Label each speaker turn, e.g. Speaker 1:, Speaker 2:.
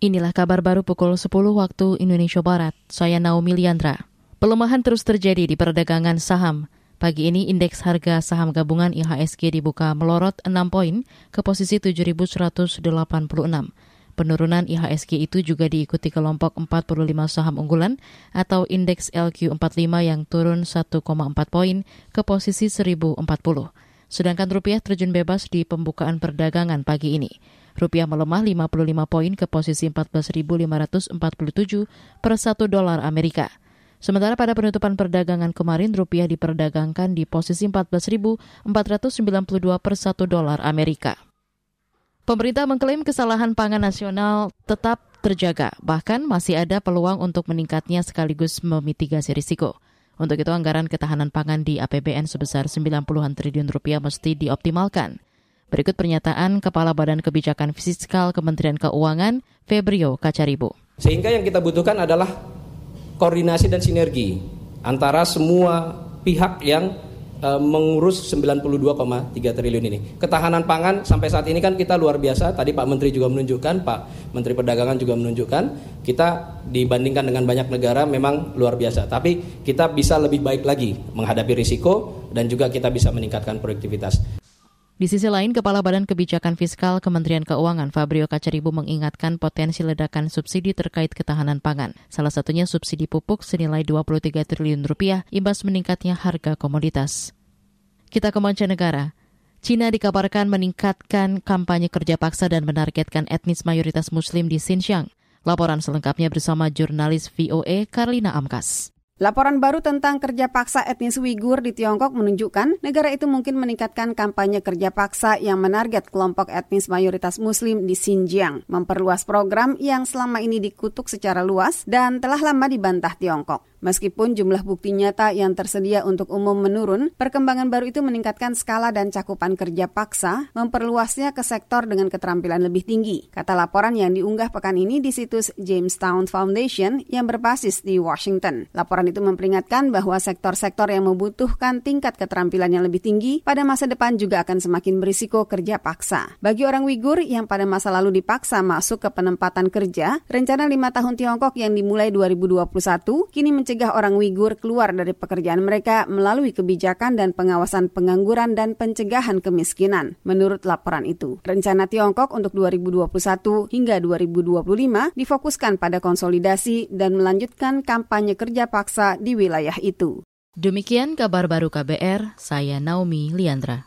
Speaker 1: Inilah kabar baru pukul 10 waktu Indonesia Barat. Saya Naomi Liandra. Pelemahan terus terjadi di perdagangan saham. Pagi ini indeks harga saham gabungan IHSG dibuka melorot 6 poin ke posisi 7.186. Penurunan IHSG itu juga diikuti kelompok 45 saham unggulan atau indeks LQ45 yang turun 1,4 poin ke posisi 1040. Sedangkan rupiah terjun bebas di pembukaan perdagangan pagi ini. Rupiah melemah 55 poin ke posisi 14.547 per 1 dolar Amerika. Sementara pada penutupan perdagangan kemarin, rupiah diperdagangkan di posisi 14.492 per 1 dolar Amerika. Pemerintah mengklaim kesalahan pangan nasional tetap terjaga, bahkan masih ada peluang untuk meningkatnya sekaligus memitigasi risiko. Untuk itu anggaran ketahanan pangan di APBN sebesar 90-an triliun rupiah mesti dioptimalkan. Berikut pernyataan Kepala Badan Kebijakan Fiskal Kementerian Keuangan, Febrio Kacaribu.
Speaker 2: Sehingga yang kita butuhkan adalah koordinasi dan sinergi antara semua pihak yang e, mengurus 92,3 triliun ini. Ketahanan pangan sampai saat ini kan kita luar biasa. Tadi Pak Menteri juga menunjukkan, Pak Menteri Perdagangan juga menunjukkan, kita dibandingkan dengan banyak negara memang luar biasa. Tapi kita bisa lebih baik lagi menghadapi risiko dan juga kita bisa meningkatkan produktivitas.
Speaker 1: Di sisi lain, Kepala Badan Kebijakan Fiskal Kementerian Keuangan Fabrio Kacaribu mengingatkan potensi ledakan subsidi terkait ketahanan pangan. Salah satunya subsidi pupuk senilai 23 triliun rupiah imbas meningkatnya harga komoditas. Kita ke mancanegara. Cina dikabarkan meningkatkan kampanye kerja paksa dan menargetkan etnis mayoritas muslim di Xinjiang. Laporan selengkapnya bersama jurnalis VOA Karlina Amkas.
Speaker 3: Laporan baru tentang kerja paksa etnis Uighur di Tiongkok menunjukkan negara itu mungkin meningkatkan kampanye kerja paksa yang menarget kelompok etnis mayoritas Muslim di Xinjiang, memperluas program yang selama ini dikutuk secara luas dan telah lama dibantah Tiongkok. Meskipun jumlah bukti nyata yang tersedia untuk umum menurun, perkembangan baru itu meningkatkan skala dan cakupan kerja paksa, memperluasnya ke sektor dengan keterampilan lebih tinggi. Kata laporan yang diunggah pekan ini di situs Jamestown Foundation yang berbasis di Washington. Laporan itu memperingatkan bahwa sektor-sektor yang membutuhkan tingkat keterampilan yang lebih tinggi pada masa depan juga akan semakin berisiko kerja paksa. Bagi orang Wigur yang pada masa lalu dipaksa masuk ke penempatan kerja, rencana lima tahun Tiongkok yang dimulai 2021 kini mencapai mencegah orang Wigur keluar dari pekerjaan mereka melalui kebijakan dan pengawasan pengangguran dan pencegahan kemiskinan, menurut laporan itu. Rencana Tiongkok untuk 2021 hingga 2025 difokuskan pada konsolidasi dan melanjutkan kampanye kerja paksa di wilayah itu.
Speaker 1: Demikian kabar baru KBR, saya Naomi Liandra.